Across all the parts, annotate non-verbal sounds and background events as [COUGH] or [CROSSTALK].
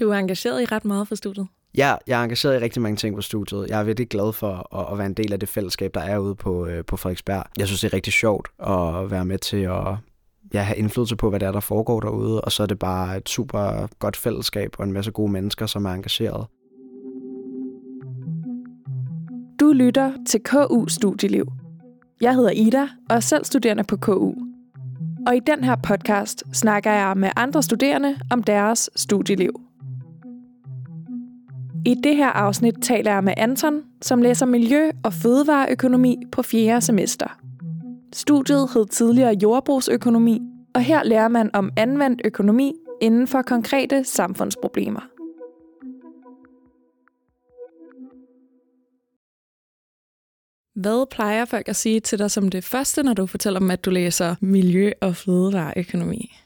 Du er engageret i ret meget for studiet. Ja, jeg er engageret i rigtig mange ting på studiet. Jeg er virkelig glad for at, at være en del af det fællesskab, der er ude på, øh, på Frederiksberg. Jeg synes, det er rigtig sjovt at være med til at ja, have indflydelse på, hvad det er, der foregår derude. Og så er det bare et super godt fællesskab og en masse gode mennesker, som er engageret. Du lytter til KU Studieliv. Jeg hedder Ida og er selv studerende på KU. Og i den her podcast snakker jeg med andre studerende om deres studieliv. I det her afsnit taler jeg med Anton, som læser miljø- og fødevareøkonomi på 4. semester. Studiet hed tidligere jordbrugsøkonomi, og her lærer man om anvendt økonomi inden for konkrete samfundsproblemer. Hvad plejer folk at sige til dig som det første, når du fortæller dem, at du læser miljø- og fødevareøkonomi?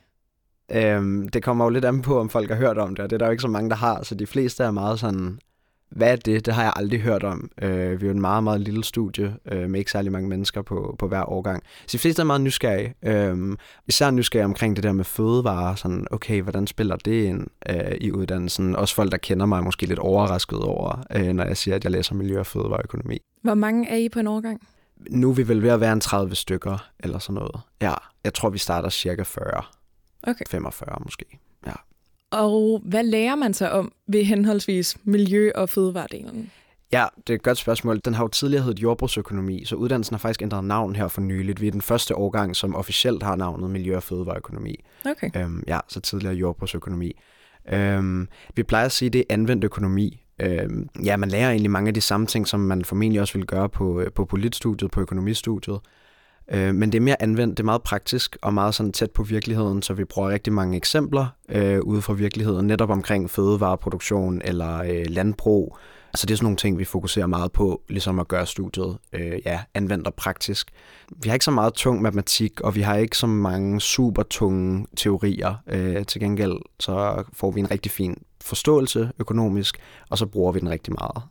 Øhm, det kommer jo lidt an på, om folk har hørt om det, og det er der jo ikke så mange, der har, så de fleste er meget sådan, hvad er det? Det har jeg aldrig hørt om. Øh, vi er jo en meget, meget lille studie øh, med ikke særlig mange mennesker på, på hver årgang. Så de fleste er meget nysgerrige. Øh, især nysgerrige omkring det der med fødevarer. Sådan, okay, hvordan spiller det ind øh, i uddannelsen? Også folk, der kender mig, er måske lidt overrasket over, øh, når jeg siger, at jeg læser miljø- og fødevareøkonomi. Hvor mange er I på en årgang? Nu er vi vel ved at være en 30 stykker, eller sådan noget. Ja, jeg tror, vi starter cirka 40. Okay. 45 måske. Ja. Og hvad lærer man så om ved henholdsvis miljø- og fødevaredelen? Ja, det er et godt spørgsmål. Den har jo tidligere heddet jordbrugsøkonomi, så uddannelsen har faktisk ændret navn her for nyligt. Vi er den første årgang, som officielt har navnet miljø- og fødevareøkonomi. Okay. Øhm, ja, så tidligere jordbrugsøkonomi. Øhm, vi plejer at sige, at det er anvendt økonomi. Øhm, ja, man lærer egentlig mange af de samme ting, som man formentlig også vil gøre på, øh, på politstudiet, på økonomistudiet. Øh, men det er mere anvendt, det er meget praktisk og meget sådan tæt på virkeligheden, så vi bruger rigtig mange eksempler øh, ude fra virkeligheden, netop omkring fødevareproduktion eller øh, landbrug. Så det er sådan nogle ting, vi fokuserer meget på, ligesom at gøre studiet øh, ja, anvendt og praktisk. Vi har ikke så meget tung matematik, og vi har ikke så mange super tunge teorier. Øh, til gengæld så får vi en rigtig fin forståelse økonomisk, og så bruger vi den rigtig meget.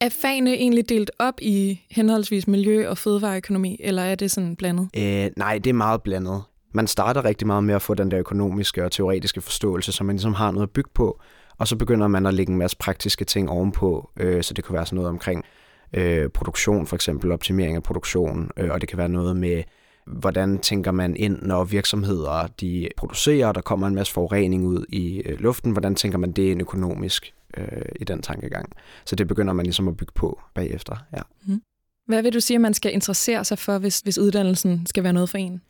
Er fagene egentlig delt op i henholdsvis miljø- og fødevareøkonomi, eller er det sådan blandet? Øh, nej, det er meget blandet. Man starter rigtig meget med at få den der økonomiske og teoretiske forståelse, så man ligesom har noget at bygge på, og så begynder man at lægge en masse praktiske ting ovenpå, øh, så det kan være sådan noget omkring øh, produktion, for eksempel optimering af produktion, øh, og det kan være noget med, hvordan tænker man ind, når virksomheder de producerer, der kommer en masse forurening ud i øh, luften, hvordan tænker man det ind økonomisk øh, i den tankegang. Så det begynder man ligesom at bygge på bagefter. Ja. Mm. Hvad vil du sige, at man skal interessere sig for, hvis, hvis uddannelsen skal være noget for en?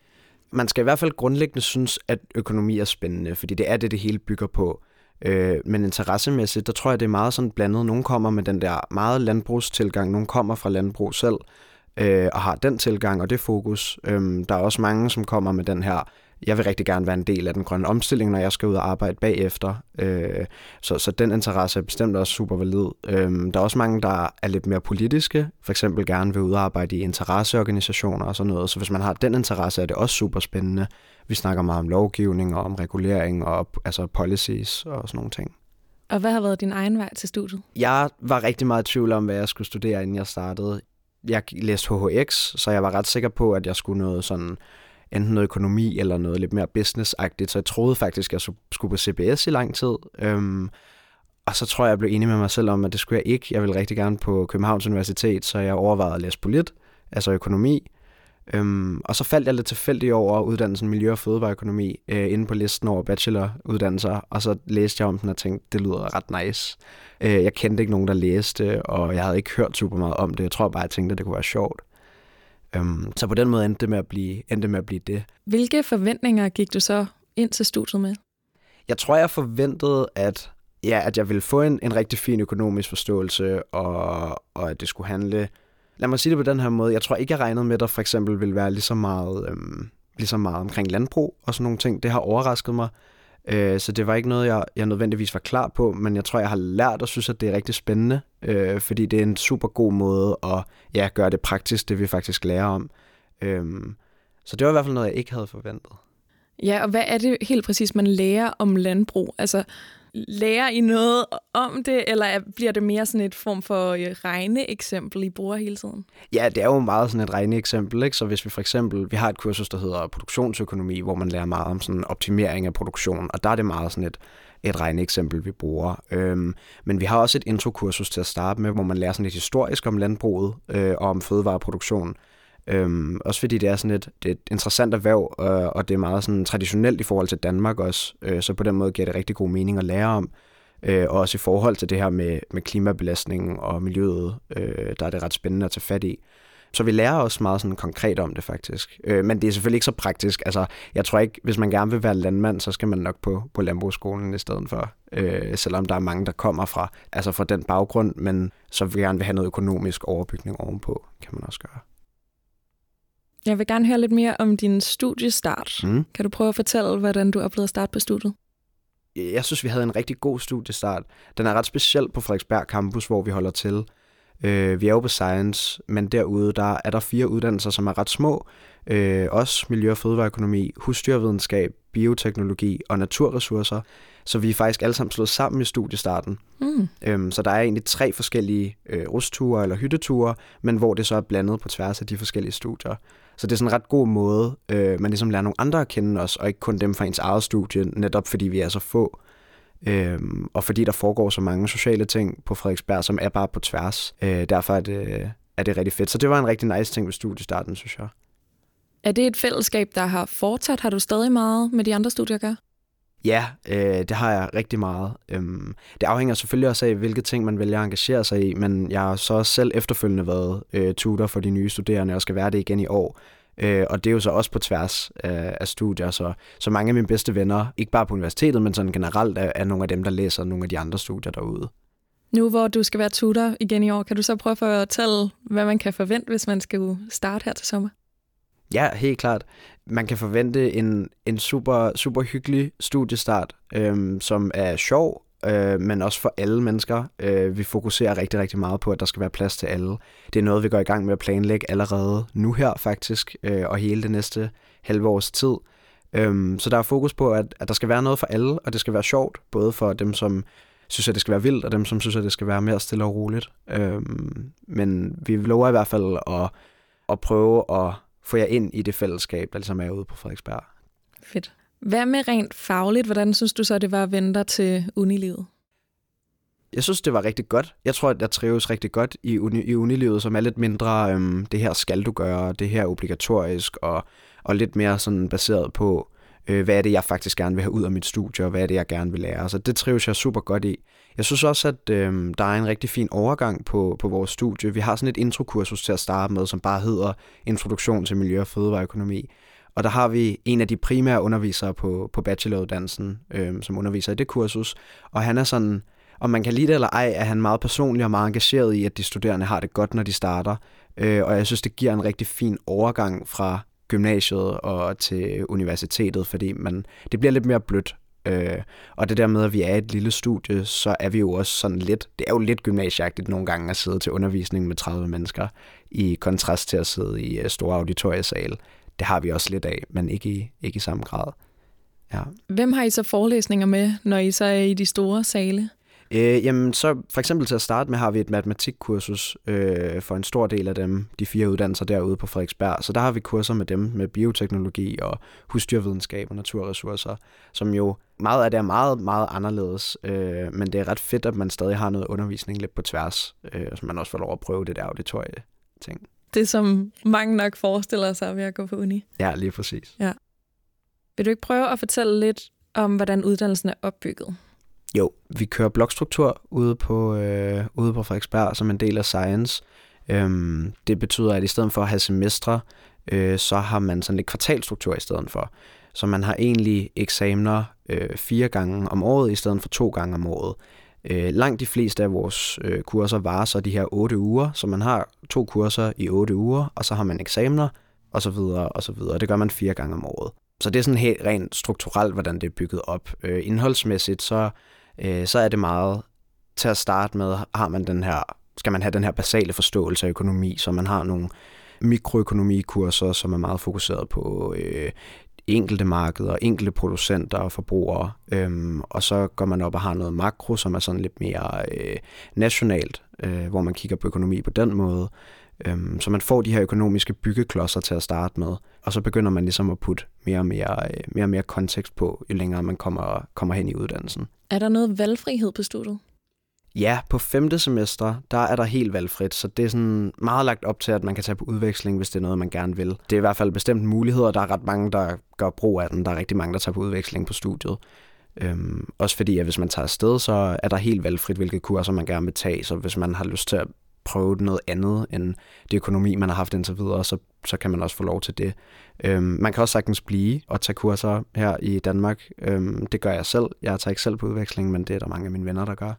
Man skal i hvert fald grundlæggende synes, at økonomi er spændende, fordi det er det, det hele bygger på. Øh, men interessemæssigt, der tror jeg, det er meget sådan blandet. Nogle kommer med den der meget landbrugstilgang, nogle kommer fra landbrug selv øh, og har den tilgang og det fokus. Øh, der er også mange, som kommer med den her jeg vil rigtig gerne være en del af den grønne omstilling, når jeg skal ud og arbejde bagefter. Øh, så, så den interesse er bestemt også super valid. Øh, der er også mange, der er lidt mere politiske, for eksempel gerne vil ud og arbejde i interesseorganisationer og sådan noget. Så hvis man har den interesse, er det også super spændende. Vi snakker meget om lovgivning og om regulering og altså policies og sådan nogle ting. Og hvad har været din egen vej til studiet? Jeg var rigtig meget i tvivl om, hvad jeg skulle studere, inden jeg startede. Jeg læste HHX, så jeg var ret sikker på, at jeg skulle noget sådan enten noget økonomi eller noget lidt mere businessagtigt, så jeg troede faktisk, at jeg skulle på CBS i lang tid. Øhm, og så tror jeg, jeg blev enig med mig selv om, at det skulle jeg ikke. Jeg ville rigtig gerne på Københavns Universitet, så jeg overvejede at læse polit, altså økonomi. Øhm, og så faldt jeg lidt tilfældigt over uddannelsen Miljø- og Fødevareøkonomi øh, inde på listen over bacheloruddannelser, og så læste jeg om den og tænkte, det lyder ret nice. Øh, jeg kendte ikke nogen, der læste, og jeg havde ikke hørt super meget om det. Jeg tror bare, jeg tænkte, at det kunne være sjovt. Um, så på den måde endte det med at blive, endte med at blive det. Hvilke forventninger gik du så ind til studiet med? Jeg tror, jeg forventede, at, ja, at jeg ville få en, en rigtig fin økonomisk forståelse, og, og at det skulle handle... Lad mig sige det på den her måde. Jeg tror ikke, jeg regnede med, at der for eksempel vil være lige så meget, øhm, lige så meget omkring landbrug og sådan nogle ting. Det har overrasket mig. Øh, så det var ikke noget, jeg, jeg nødvendigvis var klar på, men jeg tror, jeg har lært og synes, at det er rigtig spændende, øh, fordi det er en super god måde at ja, gøre det praktisk, det vi faktisk lærer om. Øh, så det var i hvert fald noget, jeg ikke havde forventet. Ja, og hvad er det helt præcis, man lærer om landbrug? Altså, lærer I noget om det, eller bliver det mere sådan et form for øh, regneeksempel, I bruger hele tiden? Ja, det er jo meget sådan et regneeksempel. Ikke? Så hvis vi for eksempel, vi har et kursus, der hedder produktionsøkonomi, hvor man lærer meget om sådan optimering af produktion, og der er det meget sådan et, et regneeksempel, vi bruger. Øhm, men vi har også et introkursus til at starte med, hvor man lærer sådan lidt historisk om landbruget øh, og om fødevareproduktion. Øhm, også fordi det er sådan et, det er et interessant erhverv, øh, og det er meget sådan traditionelt i forhold til Danmark også, øh, så på den måde giver det rigtig god mening at lære om. Øh, og også i forhold til det her med, med klimabelastningen og miljøet, øh, der er det ret spændende at tage fat i. Så vi lærer også meget sådan konkret om det faktisk. Øh, men det er selvfølgelig ikke så praktisk. Altså, jeg tror ikke, hvis man gerne vil være landmand, så skal man nok på, på landbrugsskolen i stedet for. Øh, selvom der er mange, der kommer fra, altså fra den baggrund, men så vil gerne vil have noget økonomisk overbygning ovenpå, kan man også gøre. Jeg vil gerne høre lidt mere om din studiestart. Mm. Kan du prøve at fortælle, hvordan du oplevede at starte på studiet? Jeg synes, vi havde en rigtig god studiestart. Den er ret speciel på Frederiksberg Campus, hvor vi holder til. Øh, vi er jo på Science, men derude der er der fire uddannelser, som er ret små. Øh, også miljø- og fødevareøkonomi, husdyrvidenskab, bioteknologi og naturressourcer. Så vi er faktisk alle sammen slået sammen i studiestarten. Mm. Øhm, så der er egentlig tre forskellige øh, rusture eller hytteture, men hvor det så er blandet på tværs af de forskellige studier. Så det er sådan en ret god måde, øh, man ligesom lærer nogle andre at kende os, og ikke kun dem fra ens eget studie, netop fordi vi er så få. Øh, og fordi der foregår så mange sociale ting på Frederiksberg, som er bare på tværs. Øh, derfor er det, er det rigtig fedt. Så det var en rigtig nice ting ved studiestarten, synes jeg. Er det et fællesskab, der har fortsat? Har du stadig meget med de andre studier at gøre? Ja, øh, det har jeg rigtig meget. Øhm, det afhænger selvfølgelig også af, hvilke ting man vælger at engagere sig i, men jeg har så også selv efterfølgende været øh, tutor for de nye studerende og skal være det igen i år. Øh, og det er jo så også på tværs af, af studier, så, så mange af mine bedste venner, ikke bare på universitetet, men sådan generelt, er, er nogle af dem, der læser nogle af de andre studier derude. Nu hvor du skal være tutor igen i år, kan du så prøve at fortælle, hvad man kan forvente, hvis man skal starte her til sommer? Ja, helt klart. Man kan forvente en, en super, super hyggelig studiestart, øhm, som er sjov, øh, men også for alle mennesker. Øh, vi fokuserer rigtig, rigtig meget på, at der skal være plads til alle. Det er noget, vi går i gang med at planlægge allerede nu her faktisk, øh, og hele det næste halve års tid. Øhm, så der er fokus på, at, at der skal være noget for alle, og det skal være sjovt, både for dem, som synes, at det skal være vildt, og dem, som synes, at det skal være mere stille og roligt. Øhm, men vi lover i hvert fald at, at prøve at få jer ind i det fællesskab, der ligesom er ude på Frederiksberg. Fedt. Hvad med rent fagligt? Hvordan synes du så, det var at vende dig til unilivet? Jeg synes, det var rigtig godt. Jeg tror, at jeg trives rigtig godt i, uni, i unilivet, som er lidt mindre, øhm, det her skal du gøre, det her er obligatorisk, og, og lidt mere sådan baseret på, øh, hvad er det, jeg faktisk gerne vil have ud af mit studie, og hvad er det, jeg gerne vil lære. Så det trives jeg super godt i. Jeg synes også, at øh, der er en rigtig fin overgang på, på vores studie. Vi har sådan et introkursus til at starte med, som bare hedder Introduktion til Miljø- og Fødevareøkonomi. Og der har vi en af de primære undervisere på, på bacheloruddannelsen, øh, som underviser i det kursus. Og han er sådan, om man kan lide det eller ej, er han meget personlig og meget engageret i, at de studerende har det godt, når de starter. Øh, og jeg synes, det giver en rigtig fin overgang fra gymnasiet og til universitetet, fordi man, det bliver lidt mere blødt. Øh, og det der med, at vi er et lille studie, så er vi jo også sådan lidt, det er jo lidt gymnasieagtigt nogle gange at sidde til undervisning med 30 mennesker, i kontrast til at sidde i øh, store auditoriesal. Det har vi også lidt af, men ikke i, ikke i samme grad. Ja. Hvem har I så forelæsninger med, når I så er i de store sale? Øh, jamen, så for eksempel til at starte med har vi et matematikkursus øh, for en stor del af dem, de fire uddannelser derude på Frederiksberg. Så der har vi kurser med dem med bioteknologi og husdyrvidenskab og naturressourcer, som jo meget af det er meget, meget anderledes. Øh, men det er ret fedt, at man stadig har noget undervisning lidt på tværs, øh, så man også får lov at prøve det der auditorie ting. Det, som mange nok forestiller sig ved at gå på uni. Ja, lige præcis. Ja. Vil du ikke prøve at fortælle lidt om, hvordan uddannelsen er opbygget? Jo, vi kører blokstruktur ude på, øh, ude på Frederiksberg som en del af Science. Øhm, det betyder, at i stedet for at have semestre, øh, så har man sådan lidt kvartalstruktur i stedet for. Så man har egentlig eksamener øh, fire gange om året, i stedet for to gange om året. Øh, langt de fleste af vores øh, kurser varer så de her otte uger, så man har to kurser i otte uger, og så har man eksamener, og så videre, og så videre. Det gør man fire gange om året. Så det er sådan helt rent strukturelt, hvordan det er bygget op. Øh, indholdsmæssigt, så øh, så er det meget til at starte med, har man den her, skal man have den her basale forståelse af økonomi, så man har nogle mikroøkonomikurser, som er meget fokuseret på øh, enkelte markeder, enkelte producenter og forbrugere. Øhm, og så går man op og har noget makro, som er sådan lidt mere øh, nationalt, øh, hvor man kigger på økonomi på den måde. Øhm, så man får de her økonomiske byggeklodser til at starte med, og så begynder man ligesom at putte mere og mere, øh, mere, og mere kontekst på, jo længere man kommer, kommer hen i uddannelsen. Er der noget valgfrihed på studiet? Ja, på femte semester, der er der helt valgfrit, så det er sådan meget lagt op til, at man kan tage på udveksling, hvis det er noget, man gerne vil. Det er i hvert fald bestemt muligheder, der er ret mange, der gør brug af den. Der er rigtig mange, der tager på udveksling på studiet. Øhm, også fordi, at hvis man tager afsted, så er der helt valgfrit, hvilke kurser man gerne vil tage. Så hvis man har lyst til at prøve noget andet end det økonomi, man har haft indtil videre, så, så kan man også få lov til det. Øhm, man kan også sagtens blive og tage kurser her i Danmark. Øhm, det gør jeg selv. Jeg tager ikke selv på udveksling, men det er der mange af mine venner, der gør.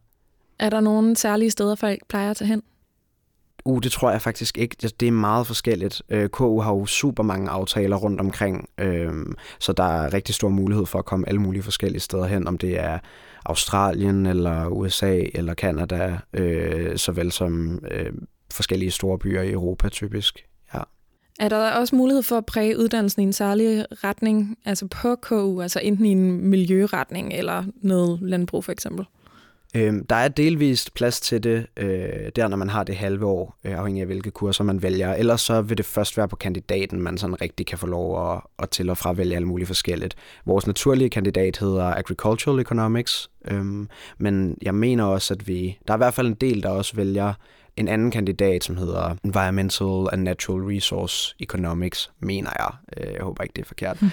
Er der nogle særlige steder, folk plejer at tage hen? Uh, det tror jeg faktisk ikke. Det er meget forskelligt. Øh, KU har jo super mange aftaler rundt omkring, øhm, så der er rigtig stor mulighed for at komme alle mulige forskellige steder hen, om det er Australien eller USA eller Kanada, øh, såvel som øh, forskellige store byer i Europa typisk. Ja. Er der også mulighed for at præge uddannelsen i en særlig retning, altså på KU, altså enten i en miljøretning eller noget landbrug for eksempel? Øhm, der er delvist plads til det, øh, der når man har det halve år, øh, afhængig af hvilke kurser man vælger. Ellers så vil det først være på kandidaten, man sådan rigtig kan få lov at, at til og fra vælge alle mulige forskelligt. Vores naturlige kandidat hedder Agricultural Economics, øhm, men jeg mener også, at vi... Der er i hvert fald en del, der også vælger en anden kandidat, som hedder Environmental and Natural Resource Economics, mener jeg. Øh, jeg håber ikke, det er forkert. Mm.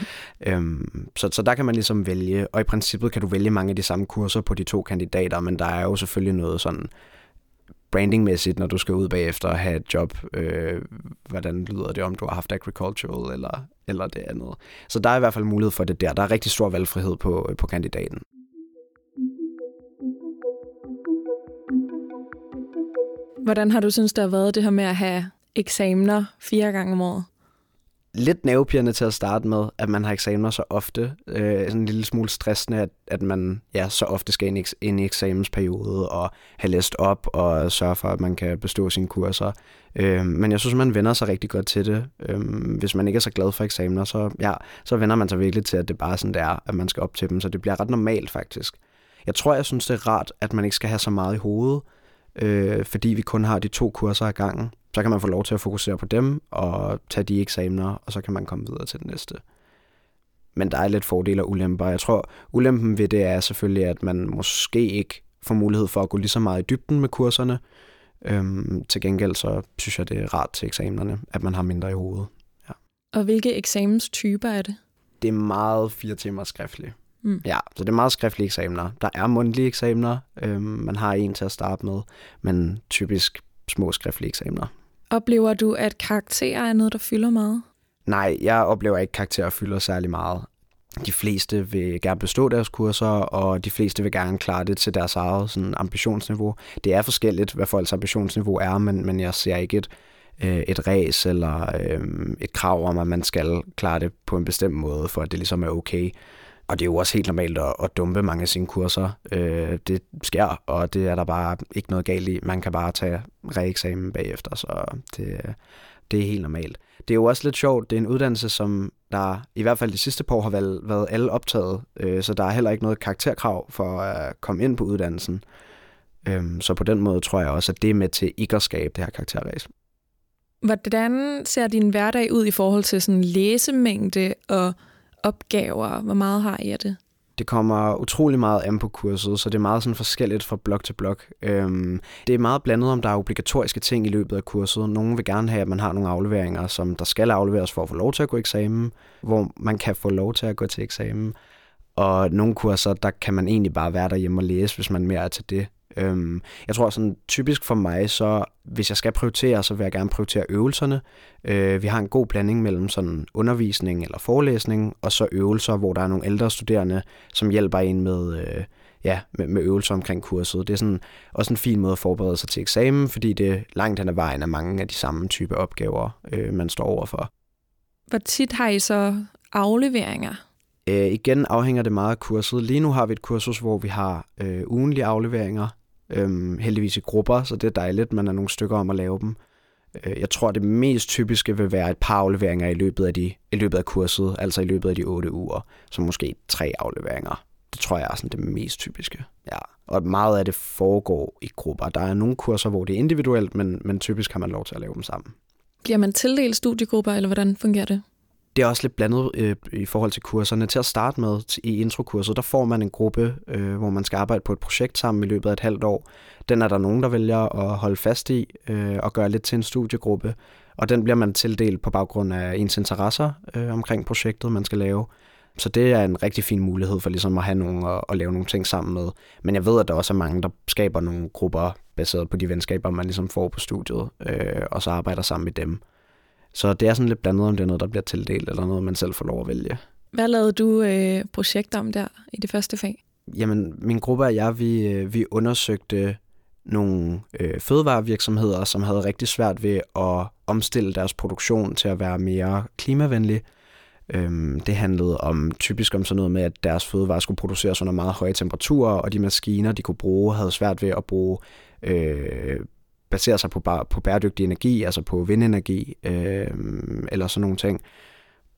Øhm, så, så der kan man ligesom vælge, og i princippet kan du vælge mange af de samme kurser på de to kandidater, men der er jo selvfølgelig noget sådan brandingmæssigt, når du skal ud bagefter og have et job. Øh, hvordan lyder det, om du har haft agricultural eller, eller det andet. Så der er i hvert fald mulighed for det der. Der er rigtig stor valgfrihed på, på kandidaten. Hvordan har du synes, der har været det her med at have eksamener fire gange om året? Lidt nervepirrende til at starte med, at man har eksamener så ofte. Øh, sådan en lille smule stressende, at, at man ja, så ofte skal ind i, ind i eksamensperiode og have læst op og sørge for, at man kan bestå sine kurser. Øh, men jeg synes, man vender sig rigtig godt til det. Øh, hvis man ikke er så glad for eksamener, så, ja, så vender man sig virkelig til, at det bare er sådan, det er, at man skal op til dem. Så det bliver ret normalt faktisk. Jeg tror, jeg synes, det er rart, at man ikke skal have så meget i hovedet øh, fordi vi kun har de to kurser ad gangen. Så kan man få lov til at fokusere på dem og tage de eksamener, og så kan man komme videre til den næste. Men der er lidt fordele og ulemper. Jeg tror, ulempen ved det er selvfølgelig, at man måske ikke får mulighed for at gå lige så meget i dybden med kurserne. Øhm, til gengæld så synes jeg, det er rart til eksamenerne, at man har mindre i hovedet. Ja. Og hvilke eksamenstyper er det? Det er meget fire timer skriftligt. Mm. Ja, så det er meget skriftlige eksamener. Der er mundtlige eksamener. Øhm, man har en til at starte med, men typisk små skriftlige eksamener. Oplever du, at karakterer er noget, der fylder meget? Nej, jeg oplever ikke, at karakterer fylder særlig meget. De fleste vil gerne bestå deres kurser, og de fleste vil gerne klare det til deres eget sådan, ambitionsniveau. Det er forskelligt, hvad folks ambitionsniveau er, men, men jeg ser ikke et, øh, et ræs eller øh, et krav om, at man skal klare det på en bestemt måde, for at det ligesom er okay. Og det er jo også helt normalt at, at dumpe mange af sine kurser. Øh, det sker, og det er der bare ikke noget galt i. Man kan bare tage reeksamen bagefter, så det, det er helt normalt. Det er jo også lidt sjovt. Det er en uddannelse, som der i hvert fald de sidste par år har været, været alle optaget, øh, så der er heller ikke noget karakterkrav for at komme ind på uddannelsen. Øh, så på den måde tror jeg også, at det er med til ikke at skabe det her karakterræs. Hvordan ser din hverdag ud i forhold til sådan læsemængde og opgaver? Hvor meget har I af det? Det kommer utrolig meget an på kurset, så det er meget sådan forskelligt fra blok til blok. Øhm, det er meget blandet, om der er obligatoriske ting i løbet af kurset. Nogle vil gerne have, at man har nogle afleveringer, som der skal afleveres for at få lov til at gå eksamen, hvor man kan få lov til at gå til eksamen. Og nogle kurser, der kan man egentlig bare være derhjemme og læse, hvis man mere er til det. Øhm, jeg tror sådan typisk for mig, så hvis jeg skal prioritere, så vil jeg gerne prioritere øvelserne. Øh, vi har en god blanding mellem sådan undervisning eller forelæsning, og så øvelser, hvor der er nogle ældre studerende, som hjælper en med, øh, ja, med, med øvelser omkring kurset. Det er sådan, også en fin måde at forberede sig til eksamen, fordi det langt hen ad vejen er mange af de samme type opgaver, øh, man står overfor. Hvor tit har I så afleveringer? Øh, igen afhænger det meget af kurset. Lige nu har vi et kursus, hvor vi har øh, ugenlige afleveringer, øhm, heldigvis i grupper, så det er dejligt, man er nogle stykker om at lave dem. Øh, jeg tror, det mest typiske vil være et par afleveringer i løbet af, de, i løbet af kurset, altså i løbet af de otte uger, så måske tre afleveringer. Det tror jeg er sådan det mest typiske. Ja. Og meget af det foregår i grupper. Der er nogle kurser, hvor det er individuelt, men, men typisk har man lov til at lave dem sammen. Bliver man tildelt studiegrupper, eller hvordan fungerer det? Det er også lidt blandet øh, i forhold til kurserne. Til at starte med i introkurset, der får man en gruppe, øh, hvor man skal arbejde på et projekt sammen i løbet af et halvt år. Den er der nogen, der vælger at holde fast i øh, og gøre lidt til en studiegruppe. Og den bliver man tildelt på baggrund af ens interesser øh, omkring projektet, man skal lave. Så det er en rigtig fin mulighed for ligesom at have nogen og, at lave nogle ting sammen med. Men jeg ved, at der også er mange, der skaber nogle grupper baseret på de venskaber, man ligesom får på studiet, øh, og så arbejder sammen med dem. Så det er sådan lidt blandet, om det er noget, der bliver tildelt, eller noget, man selv får lov at vælge. Hvad lavede du øh, projekt om der i det første fag? Jamen, min gruppe og jeg, vi, øh, vi undersøgte nogle øh, fødevarevirksomheder, som havde rigtig svært ved at omstille deres produktion til at være mere klimavenlig. Øhm, det handlede om typisk om sådan noget med, at deres fødevarer skulle produceres under meget høje temperaturer, og de maskiner, de kunne bruge, havde svært ved at bruge øh, baserer sig på, på bæredygtig energi, altså på vindenergi øh, eller sådan nogle ting.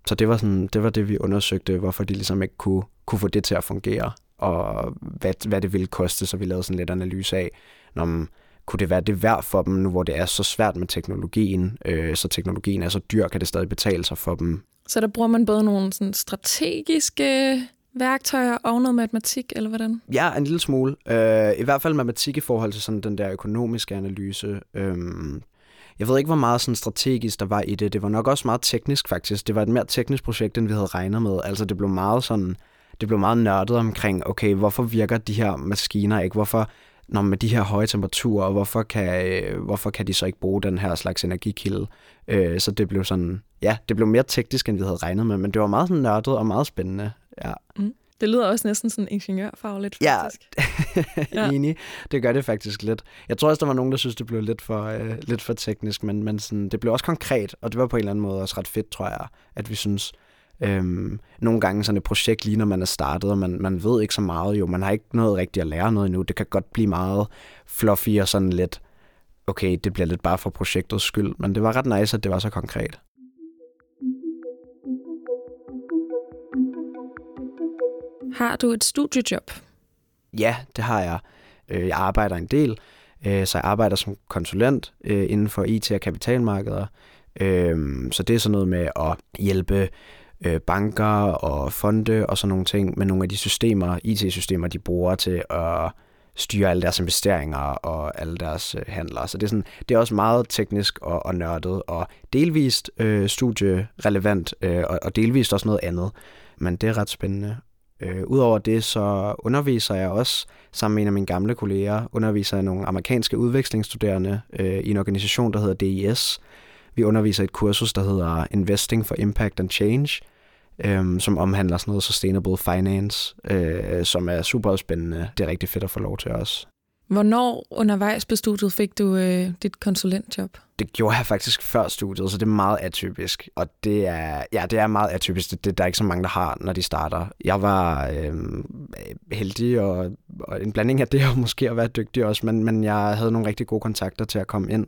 Så det var, sådan, det var det, vi undersøgte, hvorfor de ligesom ikke kunne, kunne få det til at fungere, og hvad, hvad det ville koste, så vi lavede sådan lidt analyse af, når man, kunne det være det værd for dem, nu hvor det er så svært med teknologien, øh, så teknologien er så dyr, kan det stadig betale sig for dem. Så der bruger man både nogle sådan strategiske værktøjer og noget matematik, eller hvordan? Ja, en lille smule. Øh, I hvert fald matematik i forhold til sådan den der økonomiske analyse. Øh, jeg ved ikke, hvor meget sådan strategisk der var i det. Det var nok også meget teknisk faktisk. Det var et mere teknisk projekt, end vi havde regnet med. Altså det blev meget sådan, det blev meget nørdet omkring, okay, hvorfor virker de her maskiner ikke? Hvorfor, når med de her høje temperaturer, hvorfor kan, øh, hvorfor kan de så ikke bruge den her slags energikilde? Øh, så det blev sådan, ja, det blev mere teknisk, end vi havde regnet med, men det var meget sådan nørdet og meget spændende. Ja. Mm. Det lyder også næsten sådan ingeniørfagligt, faktisk. [LAUGHS] Ja, enig. Det gør det faktisk lidt. Jeg tror også, der var nogen, der synes, det blev lidt for, øh, lidt for teknisk, men, men sådan, det blev også konkret, og det var på en eller anden måde også ret fedt, tror jeg, at vi synes, Øhm, nogle gange sådan et projekt lige når man er startet, og man, man ved ikke så meget jo. Man har ikke noget rigtigt at lære noget endnu. Det kan godt blive meget fluffy og sådan lidt, okay, det bliver lidt bare for projektets skyld. Men det var ret nice, at det var så konkret. Har du et studiejob? Ja, det har jeg. Øh, jeg arbejder en del, øh, så jeg arbejder som konsulent øh, inden for IT- og kapitalmarkeder. Så det er sådan noget med at hjælpe banker og fonde og sådan nogle ting med nogle af de systemer, IT-systemer, de bruger til at styre alle deres investeringer og alle deres handler. Så det er, sådan, det er også meget teknisk og, og nørdet, og delvist øh, studierelevant, øh, og, og delvist også noget andet. Men det er ret spændende. Øh, Udover det, så underviser jeg også sammen med en af mine gamle kolleger, underviser jeg nogle amerikanske udvekslingsstuderende øh, i en organisation, der hedder DIS. Vi underviser et kursus, der hedder Investing for Impact and Change, øh, som omhandler sådan noget sustainable finance, øh, som er super spændende. Det er rigtig fedt at få lov til også. Hvornår undervejs på studiet fik du øh, dit konsulentjob? Det gjorde jeg faktisk før studiet, så det er meget atypisk. Og det er, ja, det er meget atypisk. Det, det der er ikke så mange, der har, når de starter. Jeg var øh, heldig, og, og en blanding af det, og måske at være dygtig også, men, men jeg havde nogle rigtig gode kontakter til at komme ind.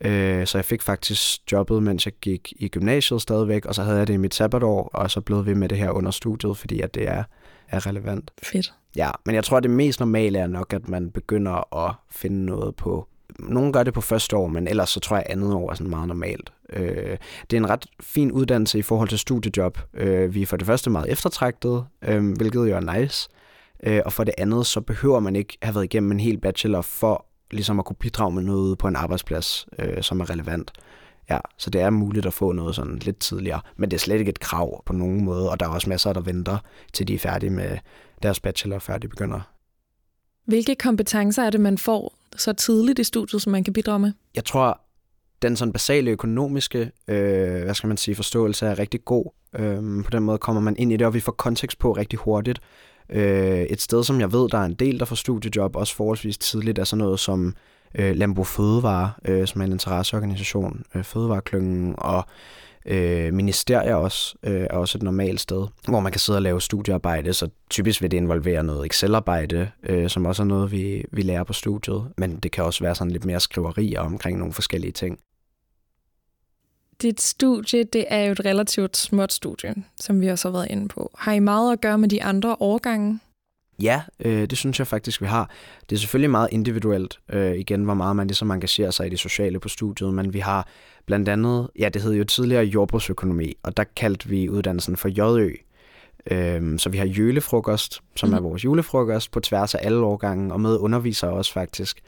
Øh, så jeg fik faktisk jobbet, mens jeg gik i gymnasiet stadigvæk, og så havde jeg det i mit sabbatår, og så blev vi med det her under studiet, fordi at det er, er relevant. Fedt. Ja, men jeg tror, at det mest normale er nok, at man begynder at finde noget på... Nogle gør det på første år, men ellers så tror jeg, at andet år er sådan meget normalt. Øh, det er en ret fin uddannelse i forhold til studiejob. Øh, vi er for det første meget eftertragtet, øh, hvilket jo er nice. Øh, og for det andet, så behøver man ikke have været igennem en hel bachelor for ligesom at kunne bidrage med noget på en arbejdsplads, øh, som er relevant. Ja, så det er muligt at få noget sådan lidt tidligere, men det er slet ikke et krav på nogen måde, og der er også masser, der venter til de er færdige med deres bachelor, før de begynder. Hvilke kompetencer er det, man får så tidligt i studiet, som man kan bidrage med? Jeg tror, den sådan basale økonomiske øh, hvad skal man sige, forståelse er rigtig god. Øh, på den måde kommer man ind i det, og vi får kontekst på rigtig hurtigt. Øh, et sted, som jeg ved, der er en del, der får studiejob, også forholdsvis tidligt, er sådan noget som øh, Lambo Fødevare, øh, som er en interesseorganisation, øh, Fødevareklyngen, og øh, ministerier også, øh, er også et normalt sted, hvor man kan sidde og lave studiearbejde, så typisk vil det involvere noget Excel-arbejde, øh, som også er noget, vi, vi lærer på studiet, men det kan også være sådan lidt mere skriverier omkring nogle forskellige ting. Dit studie, det er jo et relativt småt studie, som vi også har været inde på. Har I meget at gøre med de andre årgange? Ja, øh, det synes jeg faktisk, vi har. Det er selvfølgelig meget individuelt, øh, igen, hvor meget man ligesom engagerer sig i det sociale på studiet, men vi har blandt andet, ja, det hed jo tidligere jordbrugsøkonomi, og der kaldte vi uddannelsen for JØ. Øh, så vi har jølefrokost, som mm. er mhm. vores julefrokost, på tværs af alle årgange, og med undervisere også faktisk,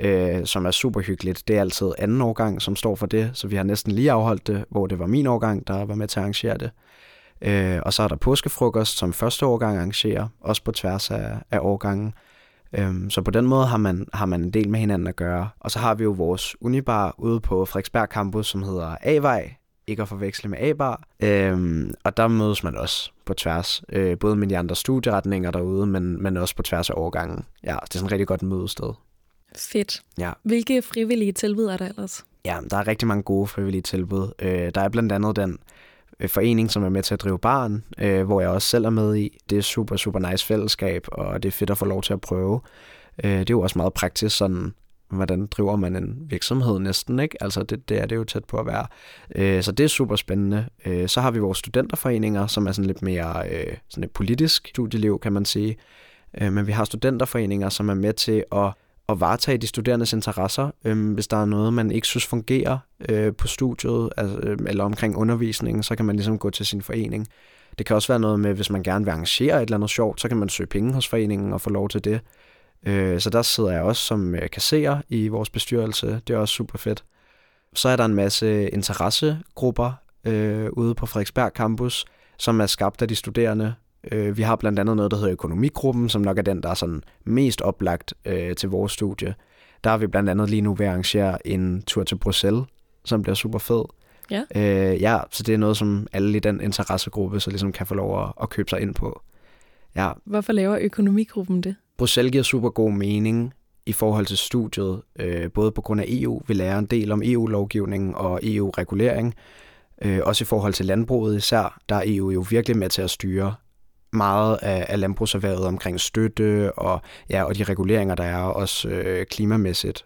øh, som er super hyggeligt. Det er altid anden årgang, som står for det, så vi har næsten lige afholdt det, hvor det var min årgang, der var med til at arrangere det. Øh, og så er der påskefrokost, som første årgang arrangerer, også på tværs af, af årgangen. Øh, så på den måde har man, har man en del med hinanden at gøre. Og så har vi jo vores unibar ude på Frederiksberg Campus, som hedder A-vej, ikke at forveksle med A-bar. Øhm, og der mødes man også på tværs, øh, både med de andre studieretninger derude, men, men også på tværs af årgangen. Ja, det er sådan et rigtig godt mødested. Fedt. Ja. Hvilke frivillige tilbud er der ellers? Ja, der er rigtig mange gode frivillige tilbud. Øh, der er blandt andet den Øh, forening, som er med til at drive barn, øh, hvor jeg også selv er med i. Det er super, super nice fællesskab, og det er fedt at få lov til at prøve. Øh, det er jo også meget praktisk, sådan, hvordan driver man en virksomhed næsten, ikke? Altså, det, det er det jo tæt på at være. Øh, så det er super spændende. Øh, så har vi vores studenterforeninger, som er sådan lidt mere øh, sådan et politisk studieliv, kan man sige. Øh, men vi har studenterforeninger, som er med til at at varetage de studerendes interesser, øh, hvis der er noget, man ikke synes fungerer øh, på studiet altså, øh, eller omkring undervisningen, så kan man ligesom gå til sin forening. Det kan også være noget med, hvis man gerne vil arrangere et eller andet sjovt, så kan man søge penge hos foreningen og få lov til det. Øh, så der sidder jeg også som øh, kasserer i vores bestyrelse. Det er også super fedt. Så er der en masse interessegrupper øh, ude på Frederiksberg Campus, som er skabt af de studerende, Øh, vi har blandt andet noget, der hedder økonomigruppen, som nok er den, der er sådan mest oplagt øh, til vores studie. Der er vi blandt andet lige nu ved at arrangere en tur til Bruxelles, som bliver super fed. Ja. Øh, ja, så det er noget, som alle i den interessegruppe så ligesom kan få lov at, at købe sig ind på. Ja. Hvorfor laver økonomigruppen det? Bruxelles giver super god mening i forhold til studiet, øh, både på grund af EU. Vi lærer en del om EU-lovgivning og EU-regulering. Øh, også i forhold til landbruget især, der er EU jo virkelig med til at styre meget af, af landbrugserhvervet omkring støtte og, ja, og de reguleringer, der er også øh, klimamæssigt.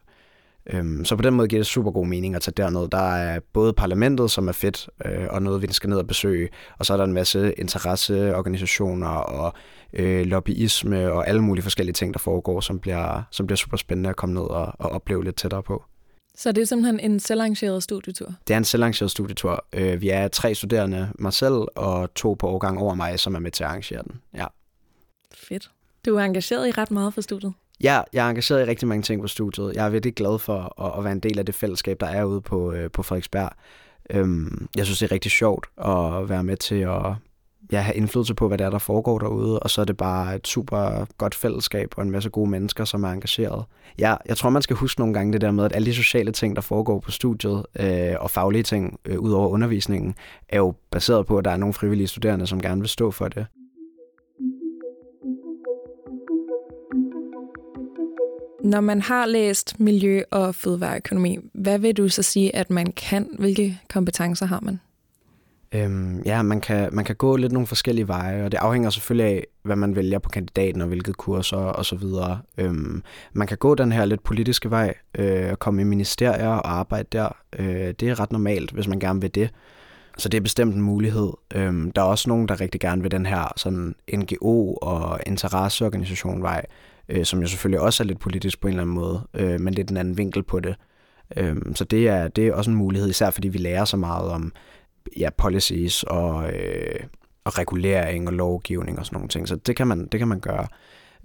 Øhm, så på den måde giver det super god mening at tage derned. Der er både parlamentet, som er fedt, øh, og noget, vi skal ned og besøge, og så er der en masse interesseorganisationer og øh, lobbyisme og alle mulige forskellige ting, der foregår, som bliver, som bliver super spændende at komme ned og, og opleve lidt tættere på. Så det er simpelthen en selvarrangeret studietur? Det er en selvarrangeret studietur. Øh, vi er tre studerende, mig selv og to på årgang over mig, som er med til at arrangere den. Ja. Fedt. Du er engageret i ret meget for studiet? Ja, jeg er engageret i rigtig mange ting på studiet. Jeg er virkelig glad for at, at være en del af det fællesskab, der er ude på, øh, på Frederiksberg. Øhm, jeg synes, det er rigtig sjovt at være med til at ja, have indflydelse på, hvad der er, der foregår derude, og så er det bare et super godt fællesskab og en masse gode mennesker, som er engageret. Ja, jeg tror, man skal huske nogle gange det der med, at alle de sociale ting, der foregår på studiet, øh, og faglige ting øh, ud over undervisningen, er jo baseret på, at der er nogle frivillige studerende, som gerne vil stå for det. Når man har læst miljø- og fødevareøkonomi, hvad vil du så sige, at man kan? Hvilke kompetencer har man? Øhm, ja, man kan, man kan gå lidt nogle forskellige veje, og det afhænger selvfølgelig af, hvad man vælger på kandidaten og hvilke kurser og så videre. Øhm, man kan gå den her lidt politiske vej øh, og komme i ministerier og arbejde der. Øh, det er ret normalt, hvis man gerne vil det. Så det er bestemt en mulighed. Øhm, der er også nogen, der rigtig gerne vil den her sådan NGO- og interesseorganisation vej, øh, som jo selvfølgelig også er lidt politisk på en eller anden måde, øh, men lidt en anden vinkel på det. Øh, så det er, det er også en mulighed, især fordi vi lærer så meget om ja, policies og, øh, og regulering og lovgivning og sådan nogle ting. Så det kan man, det kan man gøre.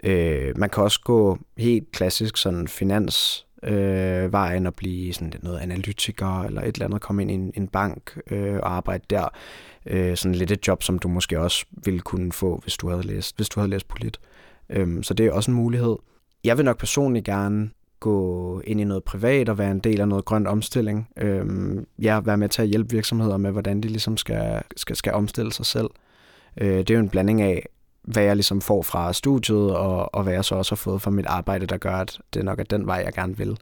Øh, man kan også gå helt klassisk sådan finans øh, vejen og blive sådan noget analytiker eller et eller andet, komme ind i en, en bank øh, og arbejde der. Øh, sådan lidt et job, som du måske også ville kunne få, hvis du havde læst, hvis du havde læst polit. Øh, Øhm, så det er også en mulighed. Jeg vil nok personligt gerne gå ind i noget privat og være en del af noget grønt omstilling. Øhm, ja, være med til at hjælpe virksomheder med, hvordan de ligesom skal, skal, skal omstille sig selv. Øh, det er jo en blanding af, hvad jeg ligesom får fra studiet, og, og hvad jeg så også har fået fra mit arbejde, der gør, at det nok er den vej, jeg gerne vil.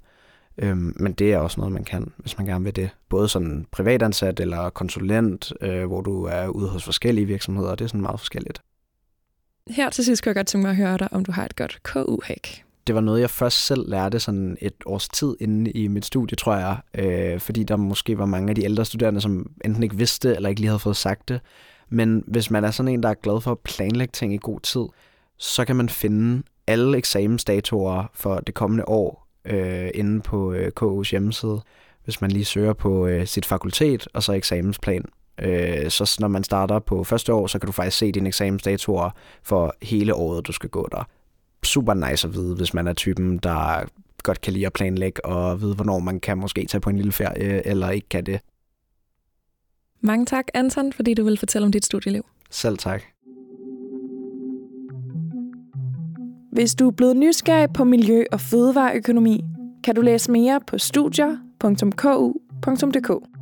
Øhm, men det er også noget, man kan, hvis man gerne vil det. Både sådan privatansat eller konsulent, øh, hvor du er ude hos forskellige virksomheder, det er sådan meget forskelligt. Her til sidst kunne jeg godt tænke mig at høre dig, om du har et godt KU-hack. det var noget, jeg først selv lærte sådan et års tid inde i mit studie, tror jeg, øh, fordi der måske var mange af de ældre studerende, som enten ikke vidste, eller ikke lige havde fået sagt det. Men hvis man er sådan en, der er glad for at planlægge ting i god tid, så kan man finde alle eksamensdatoer for det kommende år øh, inde på øh, KU's hjemmeside, hvis man lige søger på øh, sit fakultet og så eksamensplan. Øh, så når man starter på første år, så kan du faktisk se dine eksamensdatoer for hele året, du skal gå der. Super nice at vide, hvis man er typen, der godt kan lide at planlægge og vide, hvornår man kan måske tage på en lille ferie, eller ikke kan det. Mange tak, Anton, fordi du vil fortælle om dit studieliv. Selv tak. Hvis du er blevet nysgerrig på miljø- og fødevareøkonomi, kan du læse mere på studier.ku.dk.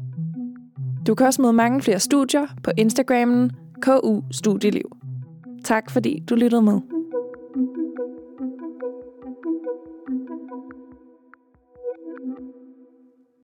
Du kan også møde mange flere studier på Instagrammen KU Studieliv. Tak fordi du lyttede med.